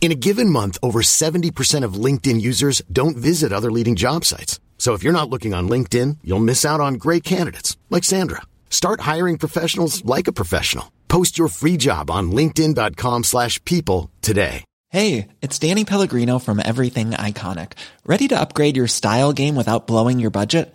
In a given month, over 70% of LinkedIn users don't visit other leading job sites. So if you're not looking on LinkedIn, you'll miss out on great candidates like Sandra. Start hiring professionals like a professional. Post your free job on linkedin.com/people today. Hey, it's Danny Pellegrino from Everything Iconic. Ready to upgrade your style game without blowing your budget?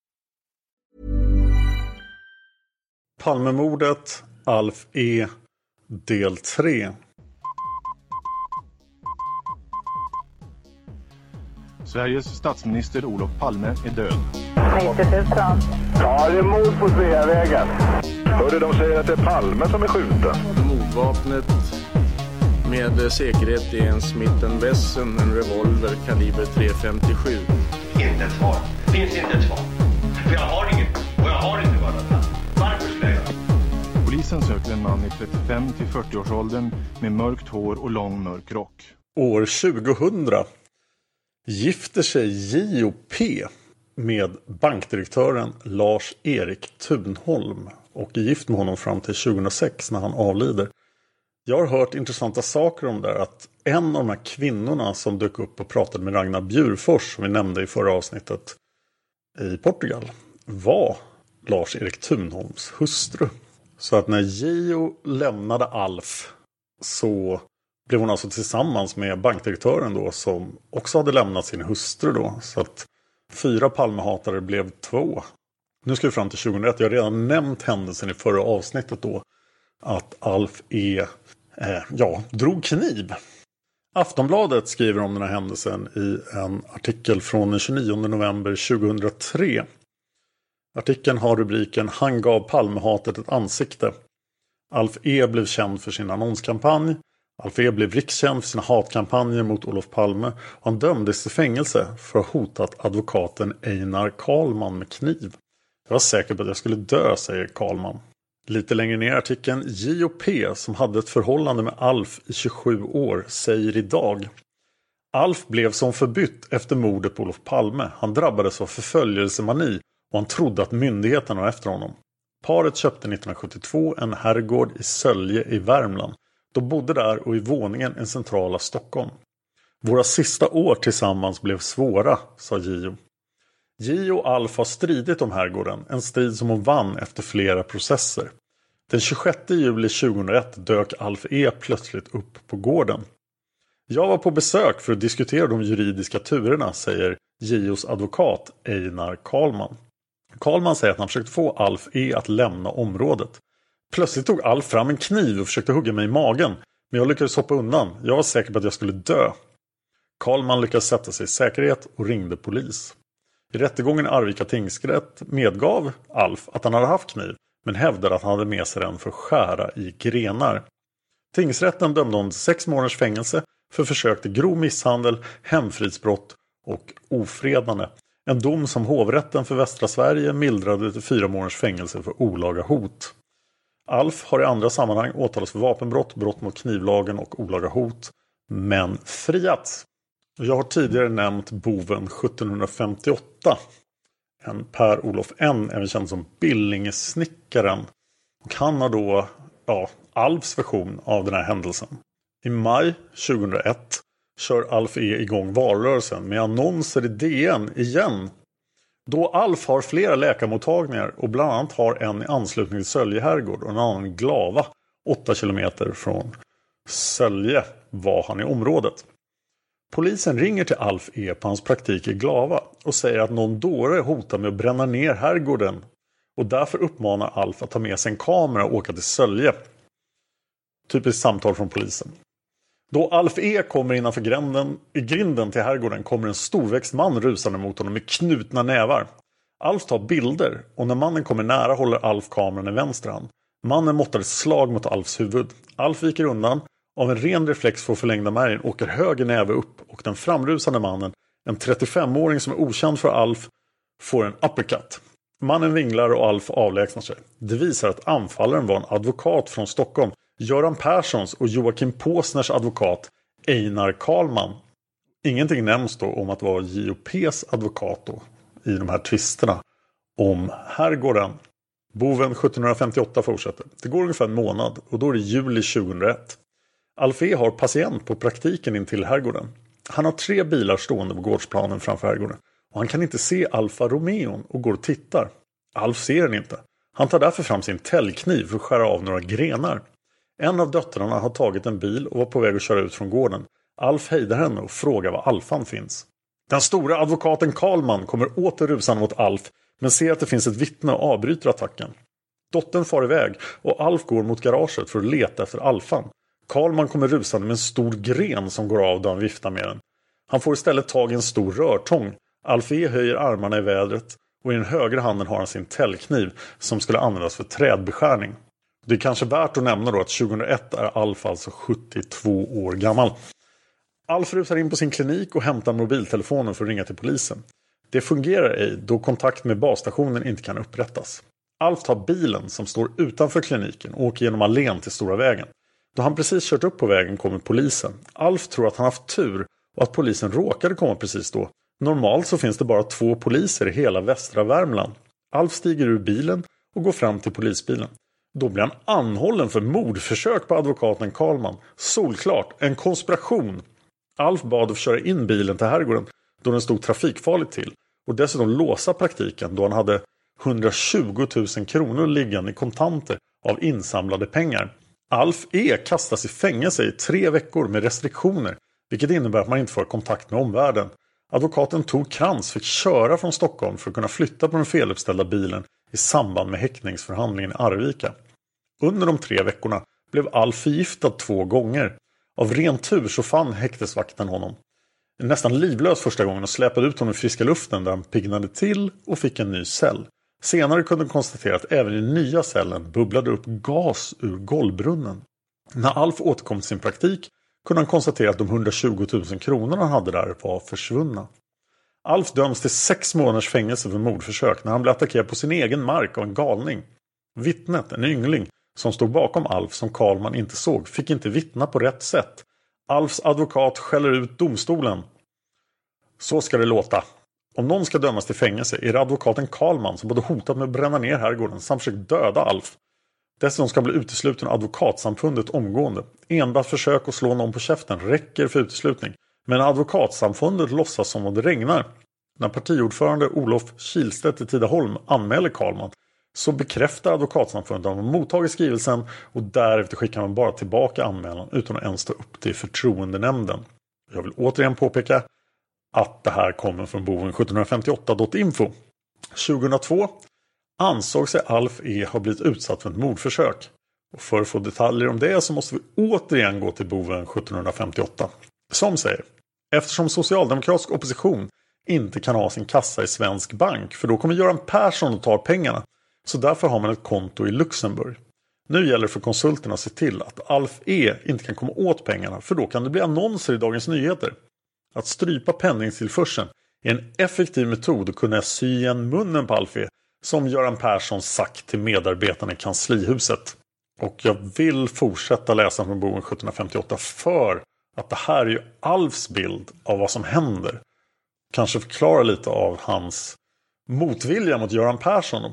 Palmemordet, Alf E. Del 3. Sveriges statsminister Olof Palme är död. 90 000. Ja, det är mord på Sveavägen. Hörde de säger att det är Palme som är skjuten. Mordvapnet med säkerhet är en Smith Wesson, en revolver kaliber .357. Inte ett svar. Finns inte ett svar. För jag har Polisen söker en man i 35 till 40-årsåldern med mörkt hår och lång mörk rock. År 2000 gifter sig J.O.P. med bankdirektören Lars-Erik Thunholm och är gift med honom fram till 2006 när han avlider. Jag har hört intressanta saker om det där att en av de här kvinnorna som dök upp och pratade med Ragnar Bjurfors som vi nämnde i förra avsnittet i Portugal var Lars-Erik Thunholms hustru. Så att när Gio lämnade Alf så blev hon alltså tillsammans med bankdirektören då som också hade lämnat sin hustru då. Så att fyra Palmehatare blev två. Nu ska vi fram till 2001. Jag har redan nämnt händelsen i förra avsnittet då. Att Alf E. Eh, ja, drog kniv. Aftonbladet skriver om den här händelsen i en artikel från den 29 november 2003. Artikeln har rubriken Han gav Palmehatet ett ansikte. Alf E blev känd för sin annonskampanj. Alf E blev rikskänd för sina hatkampanjer mot Olof Palme och han dömdes till fängelse för att ha hotat advokaten Einar Karlman med kniv. Jag var säker på att jag skulle dö, säger Karlman. Lite längre ner i artikeln J.O.P. som hade ett förhållande med Alf i 27 år säger idag Alf blev som förbytt efter mordet på Olof Palme. Han drabbades av förföljelsemani och han trodde att myndigheterna var efter honom. Paret köpte 1972 en herrgård i Sölje i Värmland. De bodde där och i våningen i centrala Stockholm. Våra sista år tillsammans blev svåra, sa Gio. Gio och Alf har stridit om herrgården, en strid som hon vann efter flera processer. Den 26 juli 2001 dök Alf E plötsligt upp på gården. Jag var på besök för att diskutera de juridiska turerna, säger Gios advokat Einar Karlman. Karlman säger att han försökte få Alf E att lämna området. Plötsligt tog Alf fram en kniv och försökte hugga mig i magen. Men jag lyckades hoppa undan. Jag var säker på att jag skulle dö. Karlman lyckades sätta sig i säkerhet och ringde polis. I rättegången i Arvika tingsrätt medgav Alf att han hade haft kniv men hävdade att han hade med sig den för att skära i grenar. Tingsrätten dömde honom till sex månaders fängelse för försök till grov misshandel, hemfridsbrott och ofredande. En dom som hovrätten för västra Sverige mildrade till fyra månaders fängelse för olaga hot. Alf har i andra sammanhang åtalats för vapenbrott, brott mot knivlagen och olaga hot, men friats. Jag har tidigare nämnt boven 1758. En Per-Olof N, även känd som Billingesnickaren. Och han har då ja, Alfs version av den här händelsen. I maj 2001 kör Alf E igång valrörelsen med annonser i DN igen. Då Alf har flera läkarmottagningar och bland annat har en i anslutning till Sölje herrgård och en annan i Glava 8 kilometer från Sölje var han i området. Polisen ringer till Alf E på hans praktik i Glava och säger att någon dåre hotar med att bränna ner herrgården och därför uppmanar Alf att ta med sig en kamera och åka till Sölje. Typiskt samtal från polisen. Då Alf E kommer innanför gränden, grinden till herrgården kommer en storväxt man rusande mot honom med knutna nävar. Alf tar bilder och när mannen kommer nära håller Alf kameran i vänster hand. Mannen måttar ett slag mot Alfs huvud. Alf viker undan. Av en ren reflex får förlängda märgen åker höger näve upp och den framrusande mannen, en 35-åring som är okänd för Alf, får en uppercut. Mannen vinglar och Alf avlägsnar sig. Det visar att anfallaren var en advokat från Stockholm. Göran Perssons och Joakim Påsners advokat Einar Karlman. Ingenting nämns då om att vara JOPs advokat då, i de här tvisterna om herrgården. Boven 1758 fortsätter. Det går ungefär en månad och då är det juli 2001. Alf E har patient på praktiken in till herrgården. Han har tre bilar stående på gårdsplanen framför herrgården och han kan inte se Alfa Romeon och går och tittar. Alf ser den inte. Han tar därför fram sin täljkniv för att skära av några grenar. En av döttrarna har tagit en bil och var på väg att köra ut från gården. Alf hejdar henne och frågar var Alfan finns. Den stora advokaten Karlman kommer åter rusande mot Alf men ser att det finns ett vittne och avbryter attacken. Dottern far iväg och Alf går mot garaget för att leta efter Alfan. Karlman kommer rusande med en stor gren som går av då han viftar med den. Han får istället tag i en stor rörtång. Alf E höjer armarna i vädret och i den högra handen har han sin täljkniv som skulle användas för trädbeskärning. Det är kanske värt att nämna då att 2001 är Alf alltså 72 år gammal. Alf rusar in på sin klinik och hämtar mobiltelefonen för att ringa till polisen. Det fungerar ej då kontakt med basstationen inte kan upprättas. Alf tar bilen som står utanför kliniken och åker genom allén till Stora vägen. Då han precis kört upp på vägen kommer polisen. Alf tror att han haft tur och att polisen råkade komma precis då. Normalt så finns det bara två poliser i hela västra Värmland. Alf stiger ur bilen och går fram till polisbilen. Då blir han anhållen för mordförsök på advokaten Karlman. Solklart, en konspiration. Alf bad att köra in bilen till herrgården då den stod trafikfarligt till och dessutom låsa praktiken då han hade 120 000 kronor liggande i kontanter av insamlade pengar. Alf E kastas i fängelse i tre veckor med restriktioner vilket innebär att man inte får kontakt med omvärlden. Advokaten Tor Krantz fick köra från Stockholm för att kunna flytta på den feluppställda bilen i samband med häktningsförhandlingen i Arvika. Under de tre veckorna blev Alf förgiftad två gånger. Av ren tur så fann häktesvakten honom. Nästan livlös första gången och släpade ut honom i friska luften där han piggnade till och fick en ny cell. Senare kunde konstatera att även i den nya cellen bubblade upp gas ur golvbrunnen. När Alf återkom till sin praktik kunde han konstatera att de 120 000 kronorna han hade där var försvunna. Alf döms till sex månaders fängelse för mordförsök när han blir attackerad på sin egen mark av en galning. Vittnet, en yngling, som stod bakom Alf som Karlman inte såg, fick inte vittna på rätt sätt. Alfs advokat skäller ut domstolen. Så ska det låta. Om någon ska dömas till fängelse är det advokaten Karlman som både hotat med att bränna ner herrgården samt försökt döda Alf. Dessutom ska han bli utesluten av advokatsamfundet omgående. Enbart försök att slå någon på käften räcker för uteslutning. Men advokatsamfundet låtsas som om det regnar. När partiordförande Olof Kilstedt i Tidaholm anmäler Karlman så bekräftar advokatsamfundet att de mottagit skrivelsen och därefter skickar man bara tillbaka anmälan utan att ens ta upp det i förtroendenämnden. Jag vill återigen påpeka att det här kommer från boven 1758.info. 2002 ansåg sig Alf E ha blivit utsatt för ett mordförsök. Och för att få detaljer om det så måste vi återigen gå till boven 1758. Som säger Eftersom socialdemokratisk opposition inte kan ha sin kassa i svensk bank för då kommer Göran Persson och tar pengarna. Så därför har man ett konto i Luxemburg. Nu gäller det för konsulterna att se till att Alf E inte kan komma åt pengarna för då kan det bli annonser i Dagens Nyheter. Att strypa penningtillförseln är en effektiv metod att kunna sy igen munnen på Alf E som Göran Persson sagt till medarbetarna i kanslihuset. Och jag vill fortsätta läsa från boken 1758 för att det här är ju Alfs bild av vad som händer. Kanske förklara lite av hans motvilja mot Göran Persson.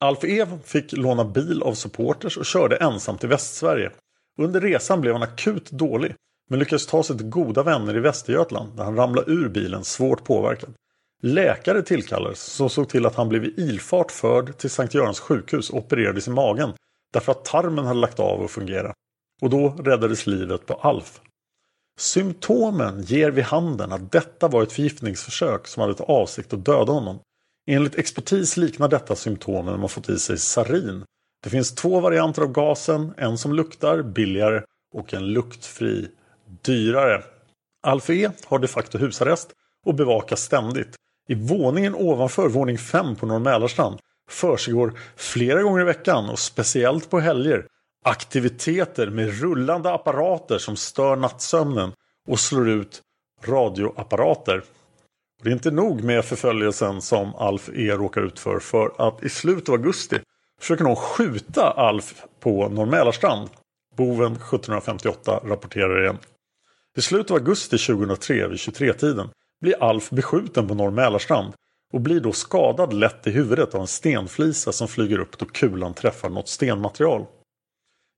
Alf Ev fick låna bil av supporters och körde ensam till Västsverige. Under resan blev han akut dålig men lyckades ta sig till goda vänner i Västergötland där han ramlade ur bilen svårt påverkad. Läkare tillkallades som såg till att han blev i ilfart förd till Sankt Görans sjukhus och opererades i magen därför att tarmen hade lagt av att fungera. Och då räddades livet på Alf. Symptomen ger vid handen att detta var ett förgiftningsförsök som hade till avsikt att döda honom. Enligt expertis liknar detta symptomen när man fått i sig sarin. Det finns två varianter av gasen, en som luktar billigare och en luktfri dyrare. Alf E har de facto husarrest och bevakas ständigt. I våningen ovanför våning 5 på Norr Mälarstrand försiggår flera gånger i veckan och speciellt på helger aktiviteter med rullande apparater som stör nattsömnen och slår ut radioapparater. Det är inte nog med förföljelsen som Alf E råkar ut för, för att i slutet av augusti försöker någon skjuta Alf på Norr Mälarstrand. Boven 1758 rapporterar igen. I slutet av augusti 2003 vid 23-tiden blir Alf beskjuten på Norr Mälarstrand och blir då skadad lätt i huvudet av en stenflisa som flyger upp då kulan träffar något stenmaterial.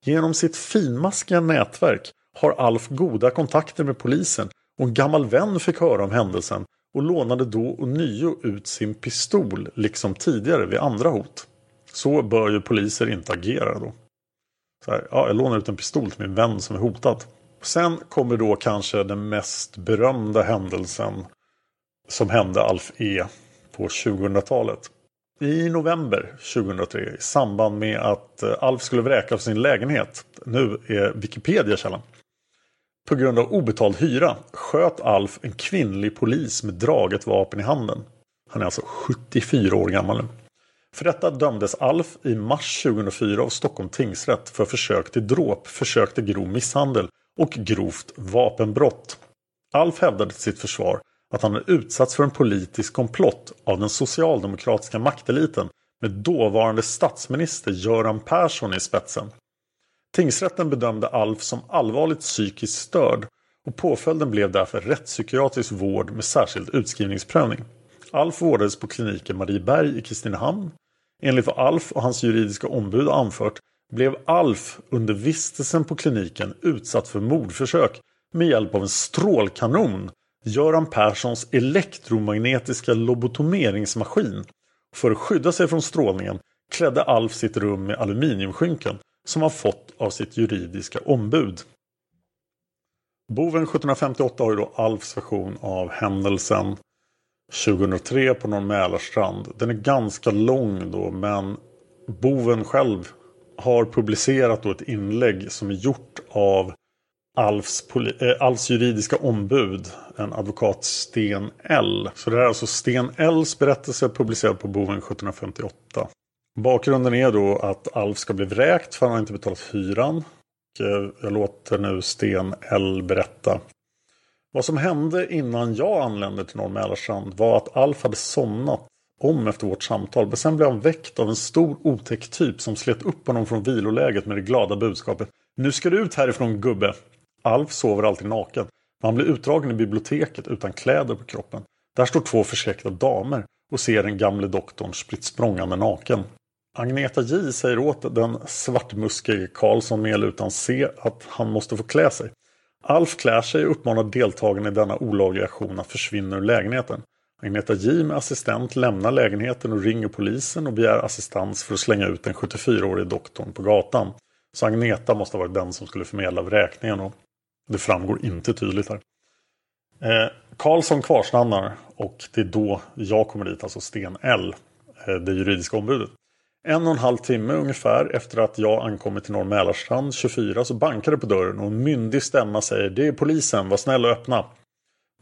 Genom sitt finmaskiga nätverk har Alf goda kontakter med polisen och en gammal vän fick höra om händelsen och lånade då och nio ut sin pistol liksom tidigare vid andra hot. Så bör ju poliser inte agera då. Så här, ja, jag lånar ut en pistol till min vän som är hotad. Sen kommer då kanske den mest berömda händelsen som hände Alf E på 2000-talet. I november 2003 i samband med att eh, Alf skulle vräka sin lägenhet. Nu är Wikipedia källan. På grund av obetald hyra sköt Alf en kvinnlig polis med draget vapen i handen. Han är alltså 74 år gammal nu. För detta dömdes Alf i mars 2004 av Stockholm tingsrätt för försök till dråp, försök till grov misshandel och grovt vapenbrott. Alf hävdade till sitt försvar att han hade utsatts för en politisk komplott av den socialdemokratiska makteliten med dåvarande statsminister Göran Persson i spetsen. Tingsrätten bedömde Alf som allvarligt psykiskt störd och påföljden blev därför rättspsykiatrisk vård med särskild utskrivningsprövning. Alf vårdades på kliniken Marieberg i Kristinehamn. Enligt vad Alf och hans juridiska ombud anfört blev Alf under vistelsen på kliniken utsatt för mordförsök med hjälp av en strålkanon Göran Perssons elektromagnetiska lobotomeringsmaskin. För att skydda sig från strålningen klädde Alf sitt rum med aluminiumskynken som han fått av sitt juridiska ombud. Boven 1758 har ju då Alfs version av händelsen 2003 på någon Mälarstrand. Den är ganska lång då men Boven själv har publicerat då ett inlägg som är gjort av Alfs, äh, Alfs juridiska ombud, en advokat Sten L. Så det här är alltså Sten Ls berättelse publicerad på Boven 1758. Bakgrunden är då att Alf ska bli vräkt för han har inte betalat hyran. Eh, jag låter nu Sten L berätta. Vad som hände innan jag anlände till Norr Mälarstrand var att Alf hade somnat om efter vårt samtal. Men sen blev han väckt av en stor otäck typ som slet upp honom från viloläget med det glada budskapet. Nu ska du ut härifrån gubbe! Alf sover alltid naken. Man han blir utdragen i biblioteket utan kläder på kroppen. Där står två förskräckta damer och ser den gamle doktorn spritt språngande naken. Agneta J säger åt den svartmuskige Karlsson med utan C att han måste få klä sig. Alf klär sig och uppmanar deltagarna i denna olagliga aktion att försvinna ur lägenheten. Agneta J med assistent lämnar lägenheten och ringer polisen och begär assistans för att slänga ut den 74-årige doktorn på gatan. Så Agneta måste ha varit den som skulle förmedla vräkningen och det framgår inte tydligt här. Eh, Karlsson kvarstannar och det är då jag kommer dit, alltså Sten L, eh, det juridiska ombudet. En och en halv timme ungefär efter att jag ankommit till Norr Mälarstrand 24 så bankar det på dörren och en myndig stämma säger Det är polisen, var snäll och öppna.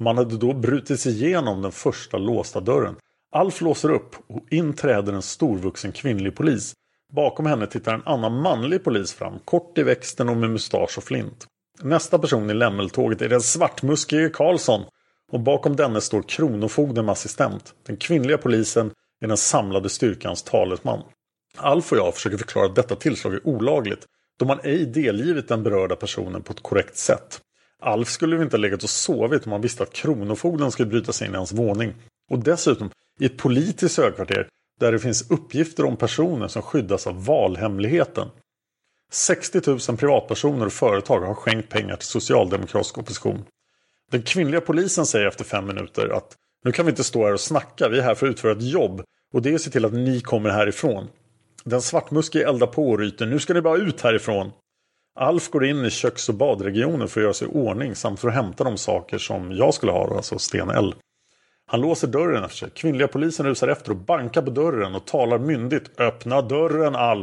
Man hade då brutit sig igenom den första låsta dörren. Alf låser upp och in träder en storvuxen kvinnlig polis. Bakom henne tittar en annan manlig polis fram, kort i växten och med mustasch och flint. Nästa person i lämmeltåget är den svartmuskige Karlsson och bakom denne står kronofogden med assistent. Den kvinnliga polisen är den samlade styrkans talesman. Alf och jag försöker förklara att detta tillslag är olagligt då man ej delgivit den berörda personen på ett korrekt sätt. Alf skulle ju inte ha legat och sovit om han visste att Kronofogden skulle bryta sig in i hans våning. Och dessutom i ett politiskt högkvarter där det finns uppgifter om personer som skyddas av valhemligheten. 60 000 privatpersoner och företag har skänkt pengar till socialdemokratisk opposition. Den kvinnliga polisen säger efter fem minuter att nu kan vi inte stå här och snacka, vi är här för att utföra ett jobb och det är att se till att ni kommer härifrån. Den svartmuskige eldar på och ryter, nu ska ni bara ut härifrån. Alf går in i köks och badregionen för att göra sig i ordning samt för att hämta de saker som jag skulle ha, alltså Sten L. Han låser dörren efter sig. Kvinnliga polisen rusar efter och bankar på dörren och talar myndigt. Öppna dörren Alf!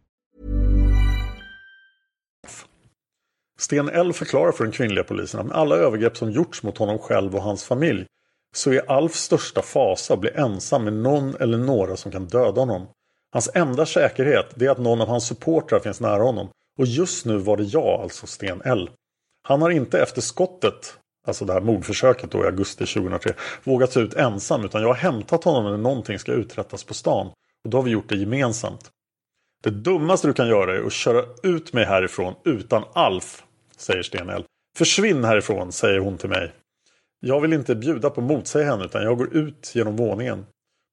Sten L förklarar för den kvinnliga polisen att med alla övergrepp som gjorts mot honom själv och hans familj så är Alfs största fasa att bli ensam med någon eller några som kan döda honom. Hans enda säkerhet är att någon av hans supportrar finns nära honom. Och just nu var det jag, alltså Sten L. Han har inte efter skottet, alltså det här mordförsöket då i augusti 2003, vågat sig ut ensam utan jag har hämtat honom när någonting ska uträttas på stan. Och då har vi gjort det gemensamt. Det dummaste du kan göra är att köra ut mig härifrån utan Alf, säger Sten L. Försvinn härifrån, säger hon till mig. Jag vill inte bjuda på motsäg henne utan jag går ut genom våningen.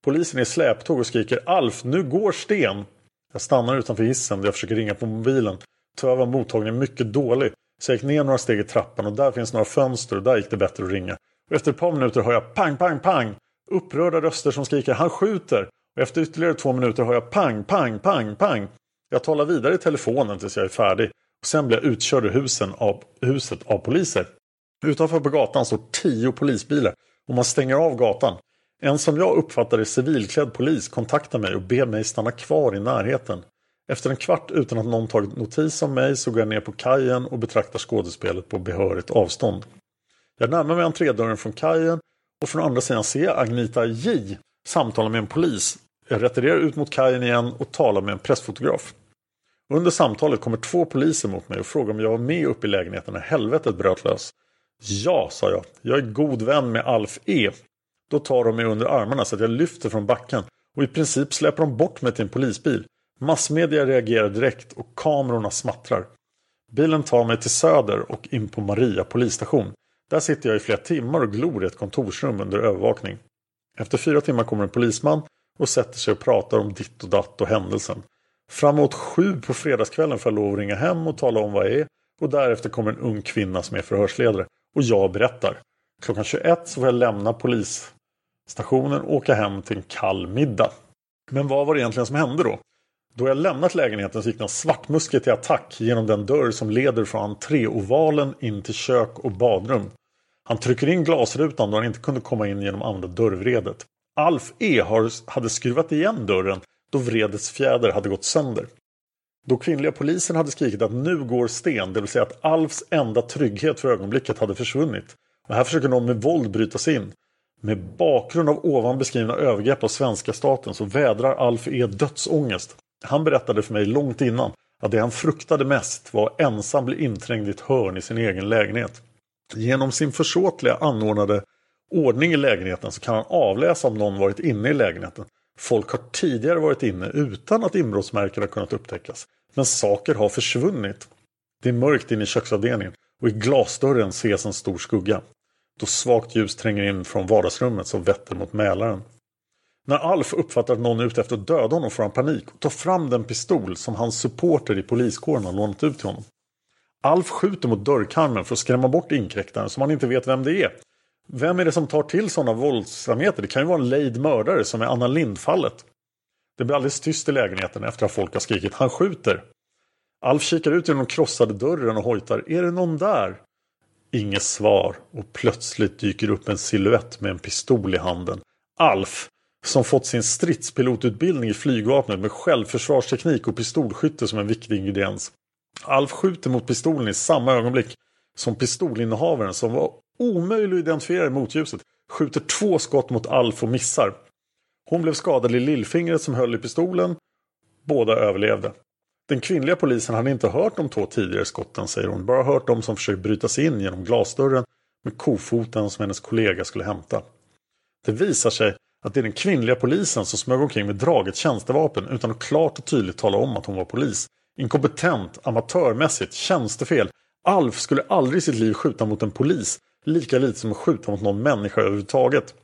Polisen är i släptåg och skriker Alf, nu går Sten! Jag stannar utanför hissen där jag försöker ringa på mobilen. Tyvärr var mottagningen mycket dålig. Så jag gick ner några steg i trappan och där finns några fönster och där gick det bättre att ringa. Och efter ett par minuter hör jag pang, pang, pang! Upprörda röster som skriker han skjuter! Och efter ytterligare två minuter hör jag pang, pang, pang, pang! Jag talar vidare i telefonen tills jag är färdig. Och sen blir jag utkörd ur husen av, huset av poliser. Utanför på gatan står tio polisbilar och man stänger av gatan. En som jag uppfattar är civilklädd polis kontaktar mig och ber mig stanna kvar i närheten. Efter en kvart utan att någon tagit notis om mig så går jag ner på kajen och betraktar skådespelet på behörigt avstånd. Jag närmar mig entrédörren från kajen och från andra sidan ser jag Agnita J samtala med en polis. Jag retirerar ut mot kajen igen och talar med en pressfotograf. Under samtalet kommer två poliser mot mig och frågar om jag var med uppe i lägenheten när helvetet bröt lös. Ja, sa jag. Jag är god vän med Alf E. Då tar de mig under armarna så att jag lyfter från backen och i princip släpper de bort mig till en polisbil. Massmedia reagerar direkt och kamerorna smattrar. Bilen tar mig till Söder och in på Maria polisstation. Där sitter jag i flera timmar och glor i ett kontorsrum under övervakning. Efter fyra timmar kommer en polisman och sätter sig och pratar om ditt och datt och händelsen. Framåt sju på fredagskvällen får jag lov att ringa hem och tala om vad jag är och därefter kommer en ung kvinna som är förhörsledare och jag berättar. Klockan 21 så får jag lämna polisstationen och åka hem till en kall middag. Men vad var det egentligen som hände då? Då jag lämnat lägenheten så gick en svartmuske till attack genom den dörr som leder från entréovalen in till kök och badrum. Han trycker in glasrutan då han inte kunde komma in genom andra dörrvredet. Alf E hade skruvat igen dörren då vredets fjäder hade gått sönder. Då kvinnliga polisen hade skrikit att nu går sten, det vill säga att Alfs enda trygghet för ögonblicket hade försvunnit. Och här försöker någon med våld bryta sig in. Med bakgrund av ovan beskrivna övergrepp av svenska staten så vädrar Alf E dödsångest. Han berättade för mig långt innan att det han fruktade mest var att ensam bli inträngd i ett hörn i sin egen lägenhet. Genom sin försåtliga anordnade ordning i lägenheten så kan han avläsa om någon varit inne i lägenheten. Folk har tidigare varit inne utan att inbrottsmärken har kunnat upptäckas. Men saker har försvunnit. Det är mörkt inne i köksavdelningen och i glasdörren ses en stor skugga. Då svagt ljus tränger in från vardagsrummet som vetter mot Mälaren. När Alf uppfattar att någon är ute efter att döda honom får han panik och tar fram den pistol som hans supporter i poliskåren har lånat ut till honom. Alf skjuter mot dörrkarmen för att skrämma bort inkräktaren som han inte vet vem det är. Vem är det som tar till sådana våldsamheter? Det kan ju vara en lejd mördare som är Anna Lind-fallet. Det blir alldeles tyst i lägenheten efter att folk har skrikit han skjuter. Alf kikar ut genom krossade dörren och hojtar är det någon där? Inget svar och plötsligt dyker upp en siluett med en pistol i handen. Alf, som fått sin stridspilotutbildning i flygvapnet med självförsvarsteknik och pistolskytte som en viktig ingrediens. Alf skjuter mot pistolen i samma ögonblick som pistolinnehavaren som var omöjlig att identifiera i motljuset skjuter två skott mot Alf och missar. Hon blev skadad i lillfingret som höll i pistolen. Båda överlevde. Den kvinnliga polisen hade inte hört de två tidigare skotten säger hon. Bara hört de som försökt bryta sig in genom glasdörren med kofoten som hennes kollega skulle hämta. Det visar sig att det är den kvinnliga polisen som smög omkring med draget tjänstevapen utan att klart och tydligt tala om att hon var polis. Inkompetent, amatörmässigt, tjänstefel. Alf skulle aldrig i sitt liv skjuta mot en polis, lika lite som att skjuta mot någon människa överhuvudtaget.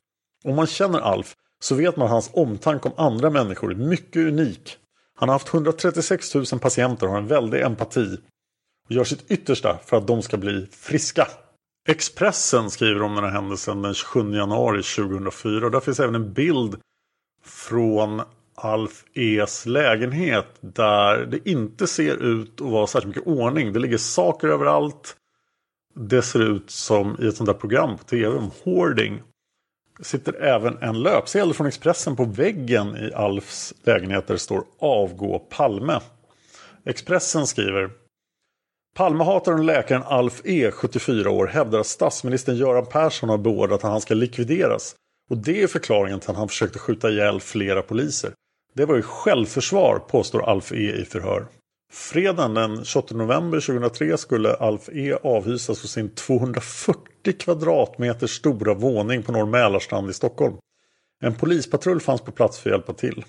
Om man känner Alf så vet man att hans omtanke om andra människor är mycket unik. Han har haft 136 000 patienter och har en väldig empati. Och gör sitt yttersta för att de ska bli friska. Expressen skriver om den här händelsen den 27 januari 2004. Och där finns även en bild från Alf E's lägenhet där det inte ser ut att vara särskilt mycket ordning. Det ligger saker överallt. Det ser ut som i ett sånt där program på tv om hoarding. Det sitter även en löpsedel från Expressen på väggen i Alfs lägenhet där det står Avgå Palme. Expressen skriver Palmehataren och läkaren Alf E, 74 år, hävdar att statsministern Göran Persson har beordrat att han ska likvideras. Och det är förklaringen till att han försökte skjuta ihjäl flera poliser. Det var ju självförsvar, påstår Alf E i förhör. Fredagen den 28 november 2003 skulle Alf E avhysas på sin 240 kvadratmeter stora våning på Norr Mälarstrand i Stockholm. En polispatrull fanns på plats för att hjälpa till.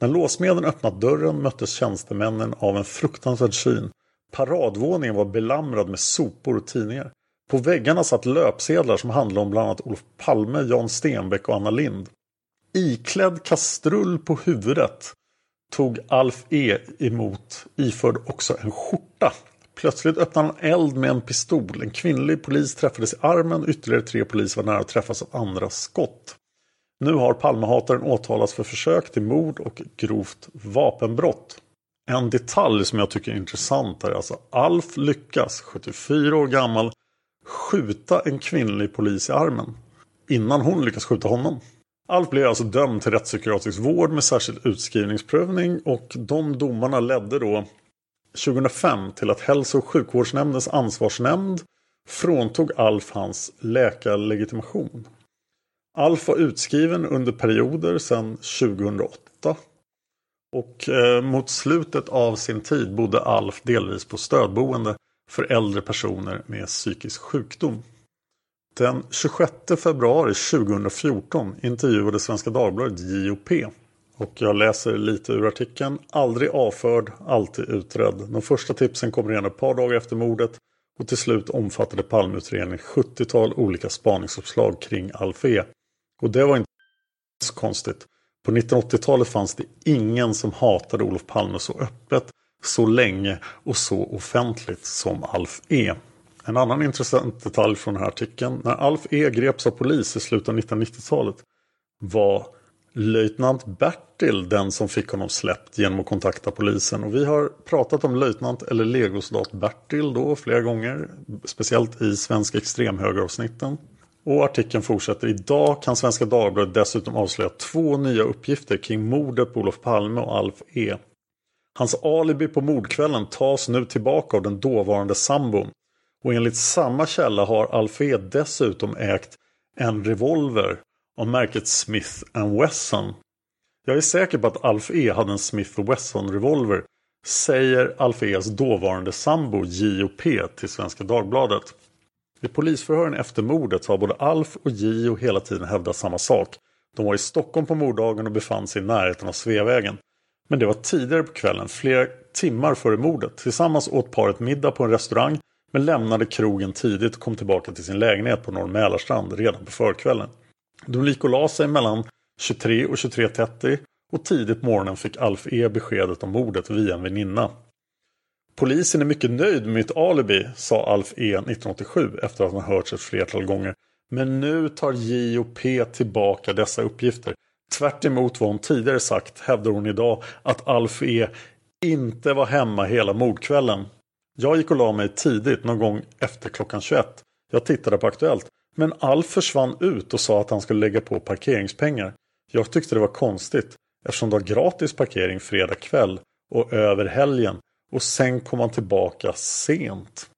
När låsmeden öppnat dörren möttes tjänstemännen av en fruktansvärd syn. Paradvåningen var belamrad med sopor och tidningar. På väggarna satt löpsedlar som handlade om bland annat Olof Palme, Jan Stenbeck och Anna Lind. Iklädd kastrull på huvudet tog Alf E emot iförd också en skjorta. Plötsligt öppnade han eld med en pistol. En kvinnlig polis träffades i armen. Ytterligare tre poliser var nära att träffas av andra skott. Nu har Palmehataren åtalats för försök till mord och grovt vapenbrott. En detalj som jag tycker är intressant är alltså Alf lyckas, 74 år gammal, skjuta en kvinnlig polis i armen. Innan hon lyckas skjuta honom. Alf blev alltså dömd till rättspsykiatrisk vård med särskild utskrivningsprövning och de domarna ledde då 2005 till att Hälso och sjukvårdsnämndens ansvarsnämnd fråntog Alf hans läkarlegitimation. Alf var utskriven under perioder sedan 2008 och eh, mot slutet av sin tid bodde Alf delvis på stödboende för äldre personer med psykisk sjukdom. Den 26 februari 2014 intervjuade Svenska Dagbladet JOP. Och jag läser lite ur artikeln. Aldrig avförd, alltid utredd. De första tipsen kommer redan ett par dagar efter mordet. Och till slut omfattade Palmeutredningen 70-tal olika spaningsuppslag kring Alf E. Och det var inte så konstigt. På 1980-talet fanns det ingen som hatade Olof Palme så öppet, så länge och så offentligt som Alf E. En annan intressant detalj från den här artikeln. När Alf E greps av polis i slutet av 1990-talet var löjtnant Bertil den som fick honom släppt genom att kontakta polisen. Och vi har pratat om löjtnant eller legosoldat Bertil då flera gånger. Speciellt i svenska extremhögeravsnitten. Och artikeln fortsätter. Idag kan Svenska Dagbladet dessutom avslöja två nya uppgifter kring mordet på Olof Palme och Alf E. Hans alibi på mordkvällen tas nu tillbaka av den dåvarande sambon. Och enligt samma källa har Alfred dessutom ägt en revolver av märket Smith Wesson. Jag är säker på att Alf E hade en Smith Wesson revolver säger Alf E's dåvarande sambo J.O.P. till Svenska Dagbladet. Vid polisförhören efter mordet har både Alf och J.O. hela tiden hävdat samma sak. De var i Stockholm på morddagen och befann sig i närheten av Sveavägen. Men det var tidigare på kvällen, flera timmar före mordet. Tillsammans åt paret middag på en restaurang men lämnade krogen tidigt och kom tillbaka till sin lägenhet på Norr Mälarstrand redan på förkvällen. De gick och la sig mellan 23 och 23.30 och tidigt på morgonen fick Alf E beskedet om mordet via en väninna. Polisen är mycket nöjd med mitt alibi, sa Alf E 1987 efter att han hörts ett flertal gånger. Men nu tar J och P tillbaka dessa uppgifter. Tvärt vad hon tidigare sagt hävdar hon idag att Alf E inte var hemma hela mordkvällen. Jag gick och la mig tidigt någon gång efter klockan 21. Jag tittade på Aktuellt. Men Alf försvann ut och sa att han skulle lägga på parkeringspengar. Jag tyckte det var konstigt eftersom det var gratis parkering fredag kväll och över helgen och sen kom han tillbaka sent.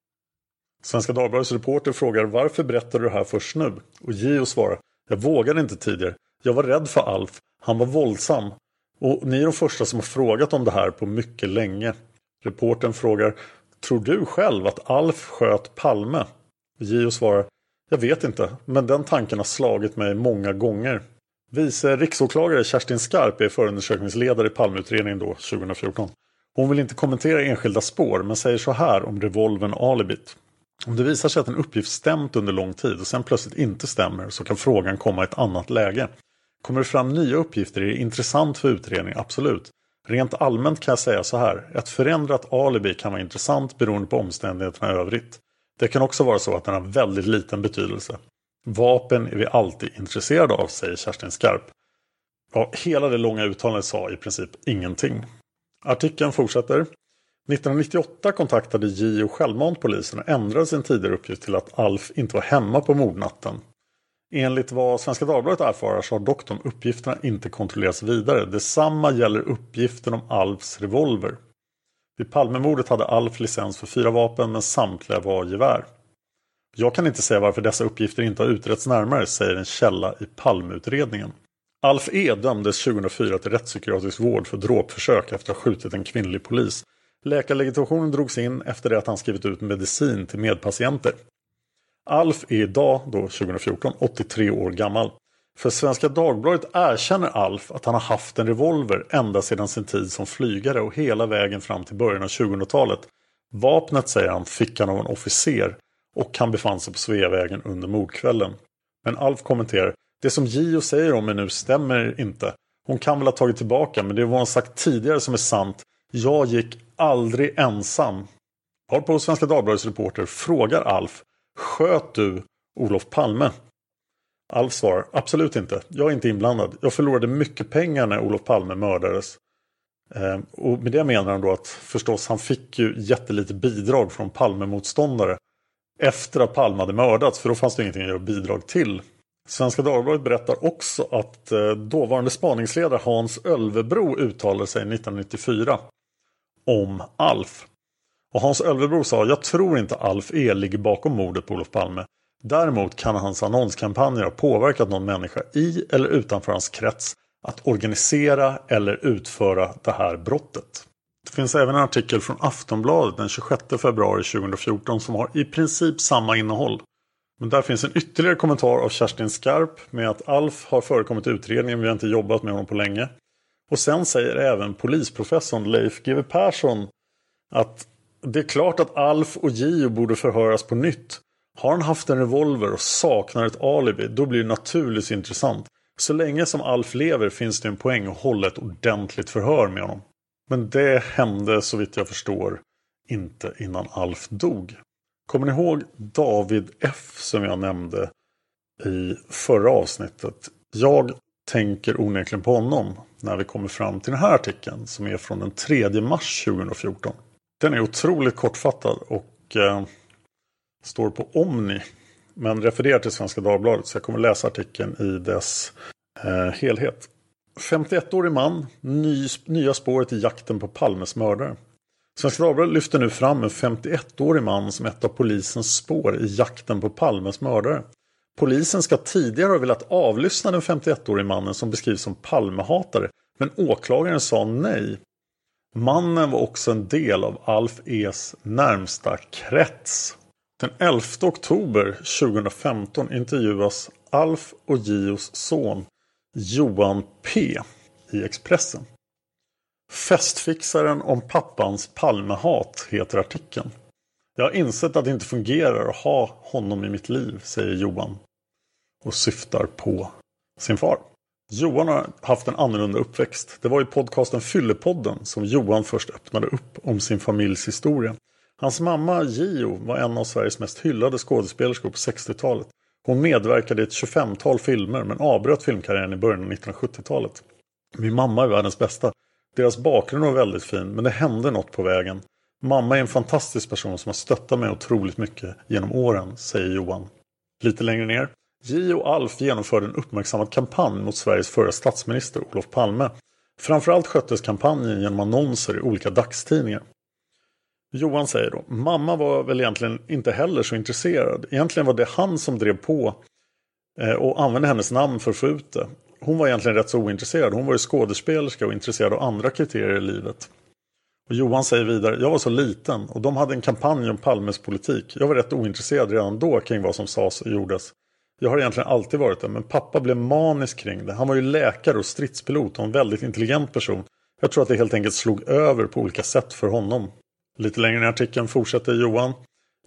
Svenska Dagbladets reporter frågar varför berättar du det här först nu? Och Gio svarar Jag vågade inte tidigare. Jag var rädd för Alf. Han var våldsam. Och ni är de första som har frågat om det här på mycket länge. Reporten frågar Tror du själv att Alf sköt Palme? Gio svarar Jag vet inte, men den tanken har slagit mig många gånger. Vice riksåklagare Kerstin Skarp är förundersökningsledare i Palmeutredningen då, 2014. Hon vill inte kommentera enskilda spår men säger så här om revolven Alibit. Om det visar sig att en uppgift stämt under lång tid och sen plötsligt inte stämmer så kan frågan komma i ett annat läge. Kommer det fram nya uppgifter är det intressant för utredningen, absolut. Rent allmänt kan jag säga så här. Ett förändrat alibi kan vara intressant beroende på omständigheterna i övrigt. Det kan också vara så att den har väldigt liten betydelse. Vapen är vi alltid intresserade av, säger Kerstin Skarp. Ja, hela det långa uttalandet sa i princip ingenting. Artikeln fortsätter. 1998 kontaktade JO självmant polisen och ändrade sin tidigare uppgift till att Alf inte var hemma på mordnatten. Enligt vad Svenska Dagbladet erfarar så har dock de uppgifterna inte kontrollerats vidare. Detsamma gäller uppgiften om Alfs revolver. Vid Palmemordet hade Alf licens för fyra vapen men samtliga var gevär. Jag kan inte säga varför dessa uppgifter inte har utretts närmare, säger en källa i Palmeutredningen. Alf E dömdes 2004 till rättspsykiatrisk vård för dråpförsök efter att ha skjutit en kvinnlig polis. Läkarlegitimationen drogs in efter det att han skrivit ut medicin till medpatienter. Alf är idag, då 2014, 83 år gammal. För Svenska Dagbladet erkänner Alf att han har haft en revolver ända sedan sin tid som flygare och hela vägen fram till början av 2000-talet. Vapnet, säger han, fick han av en officer och han befann sig på Sveavägen under mordkvällen. Men Alf kommenterar det som Gio säger om mig nu stämmer inte. Hon kan väl ha tagit tillbaka men det är vad hon sagt tidigare som är sant. Jag gick aldrig ensam. Varpå Svenska Dagbladets reporter frågar Alf Sköt du Olof Palme? Alf svarar absolut inte. Jag är inte inblandad. Jag förlorade mycket pengar när Olof Palme mördades. Eh, och med det menar han då att förstås han fick ju jättelite bidrag från Palmemotståndare efter att Palme hade mördats för då fanns det ingenting att göra bidrag till. Svenska Dagbladet berättar också att eh, dåvarande spaningsledare Hans Ölvebro uttalade sig 1994 om Alf. Och Hans Ölvebro sa jag tror inte Alf E ligger bakom mordet på Olof Palme. Däremot kan hans annonskampanjer ha påverkat någon människa i eller utanför hans krets att organisera eller utföra det här brottet. Det finns även en artikel från Aftonbladet den 26 februari 2014 som har i princip samma innehåll. Men där finns en ytterligare kommentar av Kerstin Skarp med att Alf har förekommit i utredningen, vi har inte jobbat med honom på länge. Och sen säger även polisprofessorn Leif GW Persson att det är klart att Alf och Gio borde förhöras på nytt. Har han haft en revolver och saknar ett alibi, då blir det naturligtvis intressant. Så länge som Alf lever finns det en poäng att hålla ett ordentligt förhör med honom. Men det hände så vitt jag förstår inte innan Alf dog. Kommer ni ihåg David F som jag nämnde i förra avsnittet? Jag tänker onekligen på honom när vi kommer fram till den här artikeln som är från den 3 mars 2014. Den är otroligt kortfattad och eh, står på Omni men refererar till Svenska Dagbladet så jag kommer läsa artikeln i dess eh, helhet. 51-årig man, ny, nya spåret i jakten på Palmes mördare. Svenska Dagbladet lyfter nu fram en 51-årig man som ett av polisens spår i jakten på Palmes mördare. Polisen ska tidigare ha velat avlyssna den 51-årige mannen som beskrivs som Palmehatare men åklagaren sa nej. Mannen var också en del av Alf E's närmsta krets. Den 11 oktober 2015 intervjuas Alf och Gios son Johan P i Expressen. Festfixaren om pappans Palmehat heter artikeln. Jag har insett att det inte fungerar att ha honom i mitt liv, säger Johan. Och syftar på sin far. Johan har haft en annorlunda uppväxt. Det var i podcasten Fyllepodden som Johan först öppnade upp om sin familjs historia. Hans mamma Gio var en av Sveriges mest hyllade skådespelerskor på 60-talet. Hon medverkade i ett 25-tal filmer men avbröt filmkarriären i början av 1970-talet. Min mamma är världens bästa. Deras bakgrund var väldigt fin men det hände något på vägen. Mamma är en fantastisk person som har stöttat mig otroligt mycket genom åren, säger Johan. Lite längre ner. J och Alf genomförde en uppmärksammad kampanj mot Sveriges förra statsminister Olof Palme. Framförallt sköttes kampanjen genom annonser i olika dagstidningar. Johan säger då, mamma var väl egentligen inte heller så intresserad. Egentligen var det han som drev på eh, och använde hennes namn för att få ut det. Hon var egentligen rätt så ointresserad. Hon var ju skådespelerska och intresserad av andra kriterier i livet. Och Johan säger vidare, jag var så liten och de hade en kampanj om Palmes politik. Jag var rätt ointresserad redan då kring vad som sades och gjordes. Jag har egentligen alltid varit det, men pappa blev manisk kring det. Han var ju läkare och stridspilot och en väldigt intelligent person. Jag tror att det helt enkelt slog över på olika sätt för honom. Lite längre ner i artikeln fortsätter Johan.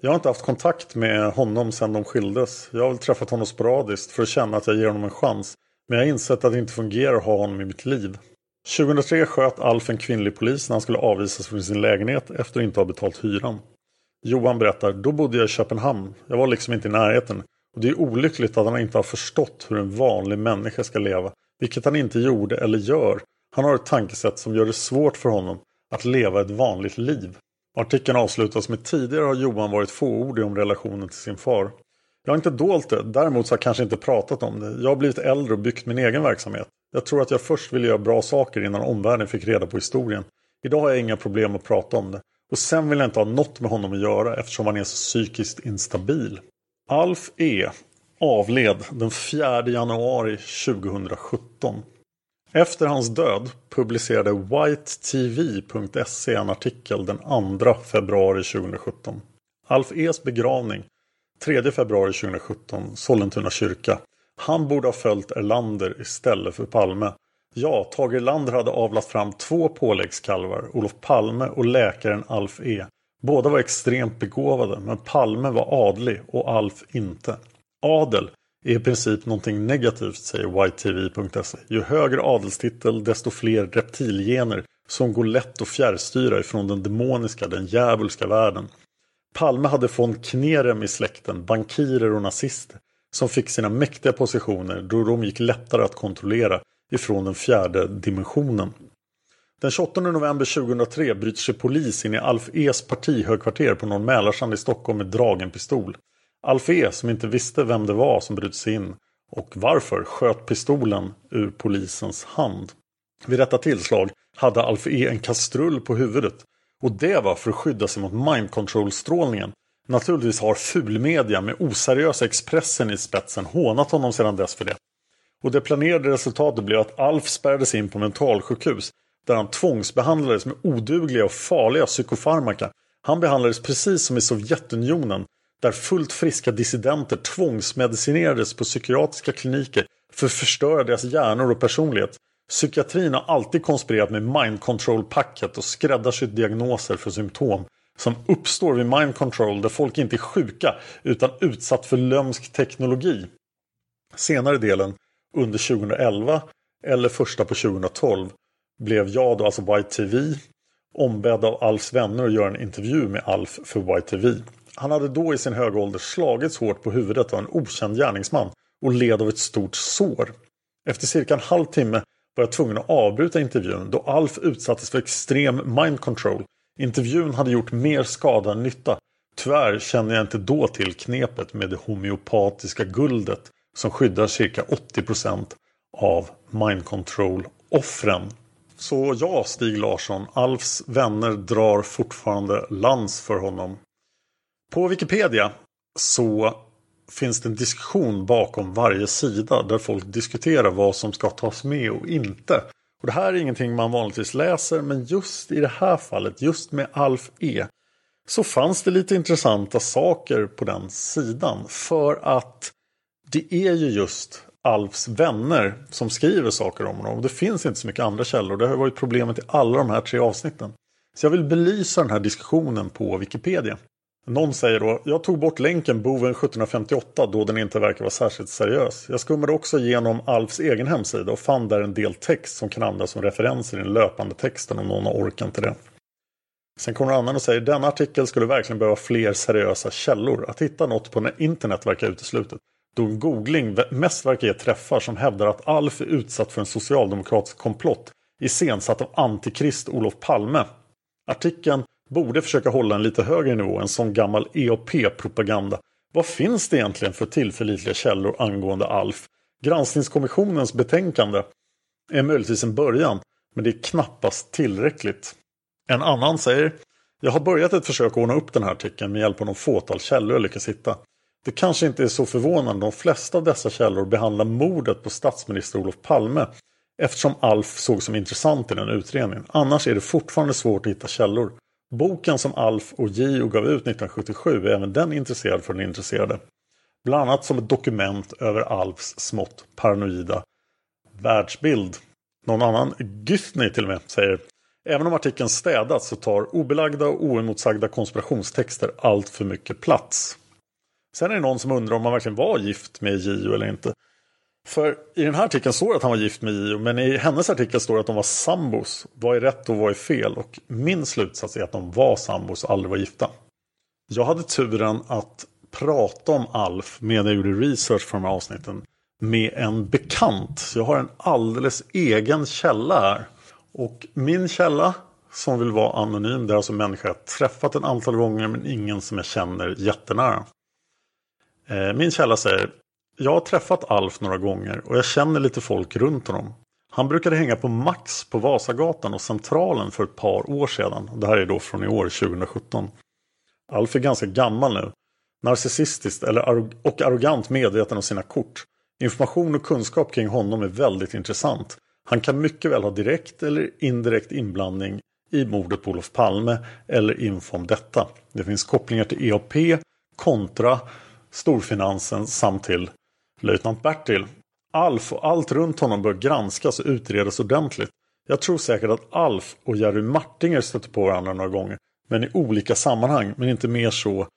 Jag har inte haft kontakt med honom sedan de skildes. Jag har väl träffat honom sporadiskt för att känna att jag ger honom en chans. Men jag har insett att det inte fungerar att ha honom i mitt liv. 2003 sköt Alf en kvinnlig polis när han skulle avvisas från sin lägenhet efter att inte ha betalt hyran. Johan berättar, då bodde jag i Köpenhamn. Jag var liksom inte i närheten. Och det är olyckligt att han inte har förstått hur en vanlig människa ska leva. Vilket han inte gjorde eller gör. Han har ett tankesätt som gör det svårt för honom att leva ett vanligt liv. Artikeln avslutas med tidigare har Johan varit fåordig om relationen till sin far. Jag har inte dolt det, däremot så har jag kanske inte pratat om det. Jag har blivit äldre och byggt min egen verksamhet. Jag tror att jag först ville göra bra saker innan omvärlden fick reda på historien. Idag har jag inga problem att prata om det. Och sen vill jag inte ha något med honom att göra eftersom han är så psykiskt instabil. Alf E avled den 4 januari 2017. Efter hans död publicerade whitetv.se en artikel den 2 februari 2017. Alf E's begravning 3 februari 2017, Sollentuna kyrka. Han borde ha följt Erlander istället för Palme. Ja, Tage Erlander hade avlat fram två påläggskalvar, Olof Palme och läkaren Alf E. Båda var extremt begåvade, men Palme var adlig och Alf inte. Adel är i princip någonting negativt, säger YTV.se. Ju högre adelstitel, desto fler reptilgener som går lätt att fjärrstyra ifrån den demoniska, den djävulska världen. Palme hade von Knerem i släkten, bankirer och nazister, som fick sina mäktiga positioner då de gick lättare att kontrollera ifrån den fjärde dimensionen. Den 28 november 2003 bryter sig polis in i Alf E's partihögkvarter på Norr Mälarsand i Stockholm med dragen pistol. Alf E som inte visste vem det var som brutit sig in och varför sköt pistolen ur polisens hand. Vid detta tillslag hade Alf E en kastrull på huvudet och det var för att skydda sig mot mind control-strålningen. Naturligtvis har fulmedia med oseriösa Expressen i spetsen hånat honom sedan dess för det. Och det planerade resultatet blev att Alf spärrades in på mentalsjukhus där han tvångsbehandlades med odugliga och farliga psykofarmaka. Han behandlades precis som i Sovjetunionen där fullt friska dissidenter tvångsmedicinerades på psykiatriska kliniker för att förstöra deras hjärnor och personlighet. Psykiatrin har alltid konspirerat med mind control-packet och skräddarsytt diagnoser för symptom som uppstår vid mind control där folk inte är sjuka utan utsatt för lömsk teknologi. Senare delen under 2011 eller första på 2012 blev jag då, alltså YTV, ombedd av Alfs vänner att göra en intervju med Alf för YTV. Han hade då i sin höga ålder slagits hårt på huvudet av en okänd gärningsman och led av ett stort sår. Efter cirka en halv timme var jag tvungen att avbryta intervjun då Alf utsattes för extrem mind control. Intervjun hade gjort mer skada än nytta. Tyvärr kände jag inte då till knepet med det homeopatiska guldet som skyddar cirka 80% av mind control-offren. Så ja, Stig Larsson, Alfs vänner drar fortfarande lans för honom. På Wikipedia så finns det en diskussion bakom varje sida där folk diskuterar vad som ska tas med och inte. Och Det här är ingenting man vanligtvis läser men just i det här fallet, just med Alf E så fanns det lite intressanta saker på den sidan. För att det är ju just Alfs vänner som skriver saker om honom. Det finns inte så mycket andra källor. Det har varit problemet i alla de här tre avsnitten. Så jag vill belysa den här diskussionen på Wikipedia. Någon säger då, jag tog bort länken Boven 1758 då den inte verkar vara särskilt seriös. Jag skummade också igenom Alfs egen hemsida och fann där en del text som kan användas som referenser i den löpande texten om någon har orkan till det. Sen kommer någon annan och säger, denna artikel skulle verkligen behöva fler seriösa källor. Att hitta något på internet verkar uteslutet. Då en googling mest verkar ge träffar som hävdar att Alf är utsatt för en socialdemokratisk komplott iscensatt av antikrist Olof Palme. Artikeln borde försöka hålla en lite högre nivå än sån gammal EOP-propaganda. Vad finns det egentligen för tillförlitliga källor angående Alf? Granskningskommissionens betänkande är möjligtvis en början, men det är knappast tillräckligt. En annan säger Jag har börjat ett försök att ordna upp den här artikeln med hjälp av någon fåtal källor jag lyckas hitta. Det kanske inte är så förvånande, de flesta av dessa källor behandlar mordet på statsminister Olof Palme eftersom Alf såg som intressant i den utredningen. Annars är det fortfarande svårt att hitta källor. Boken som Alf och Gio gav ut 1977 är även den intresserad för den intresserade. Bland annat som ett dokument över Alfs smått paranoida världsbild. Någon annan, Gythny till och med, säger Även om artikeln städats så tar obelagda och oemotsagda konspirationstexter allt för mycket plats. Sen är det någon som undrar om han verkligen var gift med Gio eller inte. För i den här artikeln står det att han var gift med Gio men i hennes artikel står det att de var sambos. Vad är rätt och vad är fel? Och min slutsats är att de var sambos och aldrig var gifta. Jag hade turen att prata om Alf medan jag gjorde research för de här avsnitten med en bekant. Jag har en alldeles egen källa här. Och min källa som vill vara anonym det är alltså människor jag träffat ett antal gånger men ingen som jag känner jättenära. Eh, min källa säger Jag har träffat Alf några gånger och jag känner lite folk runt honom. Han brukade hänga på Max på Vasagatan och Centralen för ett par år sedan. Det här är då från i år, 2017. Alf är ganska gammal nu. Narcissistiskt eller och arrogant medveten om sina kort. Information och kunskap kring honom är väldigt intressant. Han kan mycket väl ha direkt eller indirekt inblandning i mordet på Olof Palme eller info om detta. Det finns kopplingar till EAP kontra storfinansen samt till löjtnant Bertil. Alf och allt runt honom bör granskas och utredas ordentligt. Jag tror säkert att Alf och Jerry Martinger stötte på varandra några gånger. Men i olika sammanhang, men inte mer så,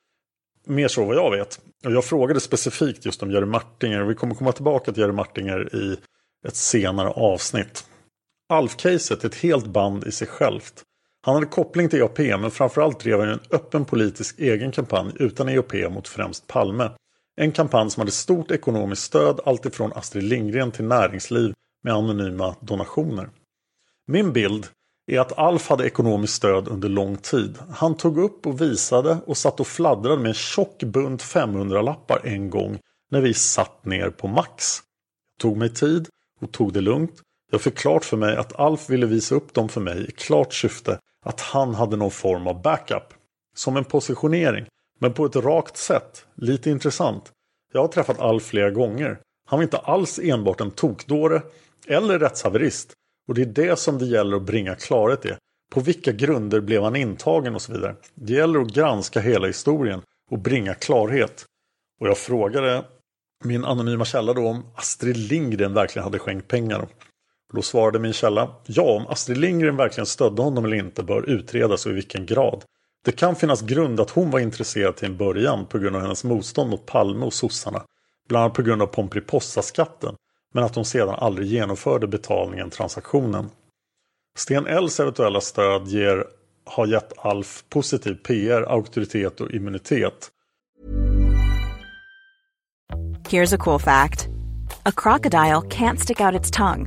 mer så vad jag vet. Och jag frågade specifikt just om Jerry Martinger vi kommer komma tillbaka till Jerry Martinger i ett senare avsnitt. Alf-caset är ett helt band i sig självt. Han hade koppling till EOP men framförallt drev han en öppen politisk egen kampanj utan EOP mot främst Palme. En kampanj som hade stort ekonomiskt stöd alltifrån Astrid Lindgren till näringsliv med anonyma donationer. Min bild är att Alf hade ekonomiskt stöd under lång tid. Han tog upp och visade och satt och fladdrade med en tjock bunt 500-lappar en gång när vi satt ner på Max. Jag tog mig tid och tog det lugnt. Jag fick klart för mig att Alf ville visa upp dem för mig i klart syfte att han hade någon form av backup. Som en positionering, men på ett rakt sätt. Lite intressant. Jag har träffat Alf flera gånger. Han var inte alls enbart en tokdåre eller rättshaverist. Och det är det som det gäller att bringa klarhet i. På vilka grunder blev han intagen och så vidare. Det gäller att granska hela historien och bringa klarhet. Och jag frågade min anonyma källa då om Astrid Lindgren verkligen hade skänkt pengar. Då svarade min källa, ja om Astrid Lindgren verkligen stödde honom eller inte bör utredas och i vilken grad. Det kan finnas grund att hon var intresserad till en början på grund av hennes motstånd mot Palme och sossarna. Bland annat på grund av Pomperipossa-skatten. Men att hon sedan aldrig genomförde betalningen, transaktionen. Sten Ls eventuella stöd ger, har gett Alf positiv PR, auktoritet och immunitet. Here's a cool fact. A crocodile can't stick out its tongue.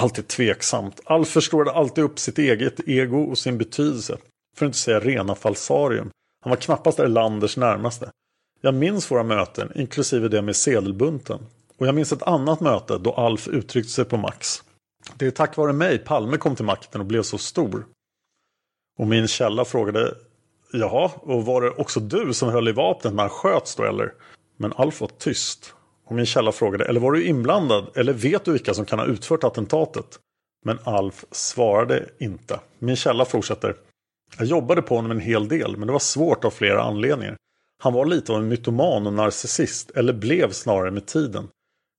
Alltid tveksamt. Alf förstorade alltid upp sitt eget ego och sin betydelse. För att inte säga rena falsarium. Han var knappast Erlanders närmaste. Jag minns våra möten, inklusive det med sedelbunten. Och jag minns ett annat möte då Alf uttryckte sig på Max. Det är tack vare mig Palme kom till makten och blev så stor. Och min källa frågade Jaha, och var det också du som höll i vapnet när han sköts då eller? Men Alf var tyst. Och min källa frågade Eller var du inblandad? Eller vet du vilka som kan ha utfört attentatet? Men Alf svarade inte. Min källa fortsätter Jag jobbade på honom en hel del men det var svårt av flera anledningar. Han var lite av en mytoman och narcissist, eller blev snarare med tiden.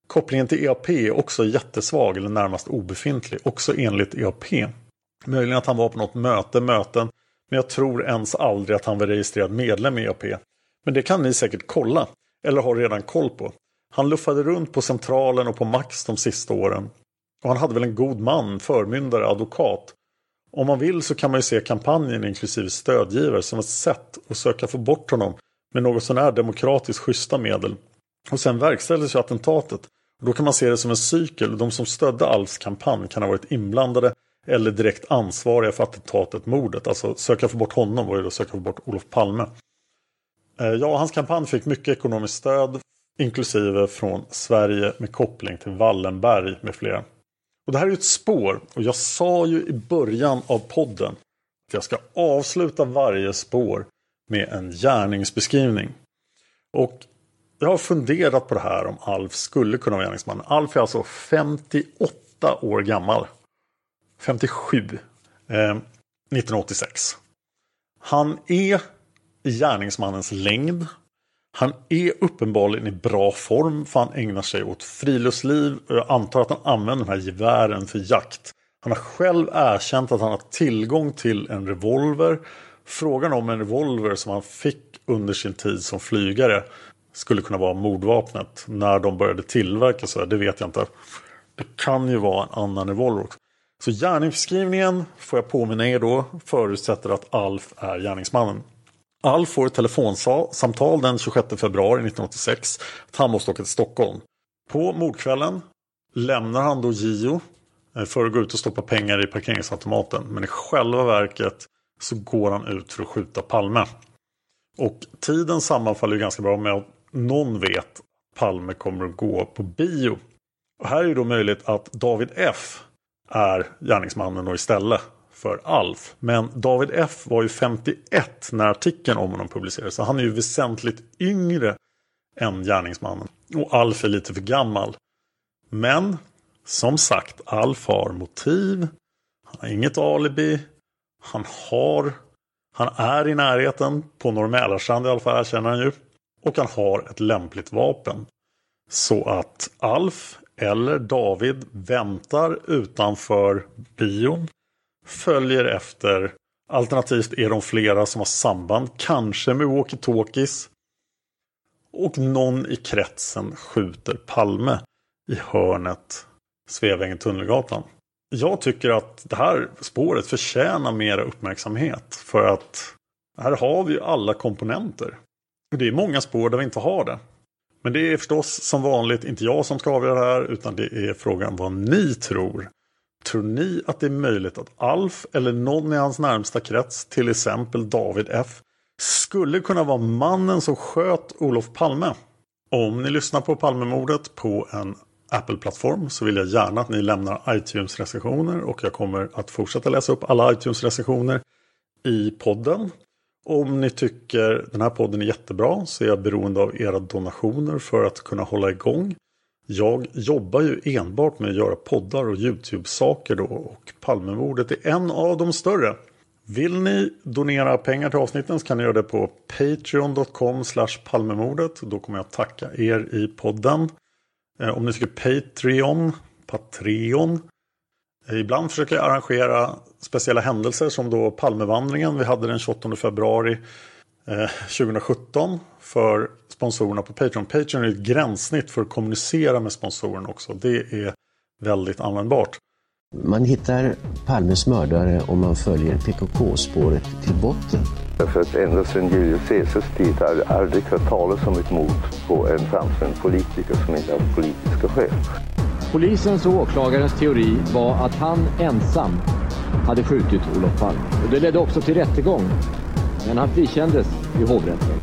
Kopplingen till EAP är också jättesvag eller närmast obefintlig, också enligt EAP. Möjligen att han var på något möte, möten, men jag tror ens aldrig att han var registrerad medlem i EAP. Men det kan ni säkert kolla, eller har redan koll på. Han luffade runt på Centralen och på Max de sista åren. Och han hade väl en god man, förmyndare, advokat. Om man vill så kan man ju se kampanjen inklusive stödgivare som ett sätt att söka få bort honom med något sånär demokratiskt schyssta medel. Och sen verkställdes ju attentatet. Och då kan man se det som en cykel. De som stödde Alfs kampanj kan ha varit inblandade eller direkt ansvariga för attentatet, mordet. Alltså söka få bort honom var ju då söka få bort Olof Palme. Eh, ja, hans kampanj fick mycket ekonomiskt stöd, inklusive från Sverige med koppling till Wallenberg med flera. Och det här är ju ett spår och jag sa ju i början av podden att jag ska avsluta varje spår med en gärningsbeskrivning. Och jag har funderat på det här om Alf skulle kunna vara gärningsman. Alf är alltså 58 år gammal. 57. Eh, 1986. Han är i gärningsmannens längd. Han är uppenbarligen i bra form för han ägnar sig åt friluftsliv. Och jag antar att han använder de här gevären för jakt. Han har själv erkänt att han har tillgång till en revolver. Frågan om en revolver som han fick under sin tid som flygare skulle kunna vara mordvapnet. När de började tillverka så, det vet jag inte. Det kan ju vara en annan revolver också. Så gärningsbeskrivningen, får jag påminna er då, förutsätter att Alf är gärningsmannen. Alf får ett telefonsamtal den 26 februari 1986 att han måste åka till Stockholm. På mordkvällen lämnar han då Gio eh, för att gå ut och stoppa pengar i parkeringsautomaten. Men i själva verket så går han ut för att skjuta Palme. Och tiden sammanfaller ganska bra med att någon vet att Palme kommer att gå på bio. Och här är det då möjligt att David F är gärningsmannen och istället för Alf. Men David F var ju 51 när artikeln om honom publicerades. Så han är ju väsentligt yngre än gärningsmannen. Och Alf är lite för gammal. Men som sagt, Alf har motiv. Han har inget alibi. Han har han är i närheten, på Norr Mälarstrand i alla fall erkänner han ju. Och han har ett lämpligt vapen. Så att Alf eller David väntar utanför bion. Följer efter. Alternativt är de flera som har samband. Kanske med walkie-talkies. Och någon i kretsen skjuter Palme i hörnet Sveavägen Tunnelgatan. Jag tycker att det här spåret förtjänar mer uppmärksamhet. För att här har vi ju alla komponenter. Det är många spår där vi inte har det. Men det är förstås som vanligt inte jag som ska avgöra det här utan det är frågan vad ni tror. Tror ni att det är möjligt att Alf eller någon i hans närmsta krets, till exempel David F, skulle kunna vara mannen som sköt Olof Palme? Om ni lyssnar på Palmemordet på en Apple-plattform så vill jag gärna att ni lämnar iTunes-recensioner och jag kommer att fortsätta läsa upp alla iTunes-recensioner i podden. Om ni tycker den här podden är jättebra så är jag beroende av era donationer för att kunna hålla igång. Jag jobbar ju enbart med att göra poddar och YouTube-saker då och Palmemordet är en av de större. Vill ni donera pengar till avsnitten så kan ni göra det på patreon.com palmemordet. Då kommer jag tacka er i podden. Eh, om ni skriver Patreon, Patreon. Eh, ibland försöker jag arrangera speciella händelser som då Palmevandringen vi hade den 28 februari 2017 för sponsorerna på Patreon. Patreon är ett gränssnitt för att kommunicera med sponsorerna också. Det är väldigt användbart. Man hittar Palmes mördare om man följer PKK-spåret till botten. För att ända sedan Julius Caesars tid har jag aldrig hört talas om ett mord på en framstående politiker som inte haft politiska skäl. Polisens och åklagarens teori var att han ensam hade skjutit Olof Palme. Och det ledde också till rättegång. Men han frikändes i hovrätten.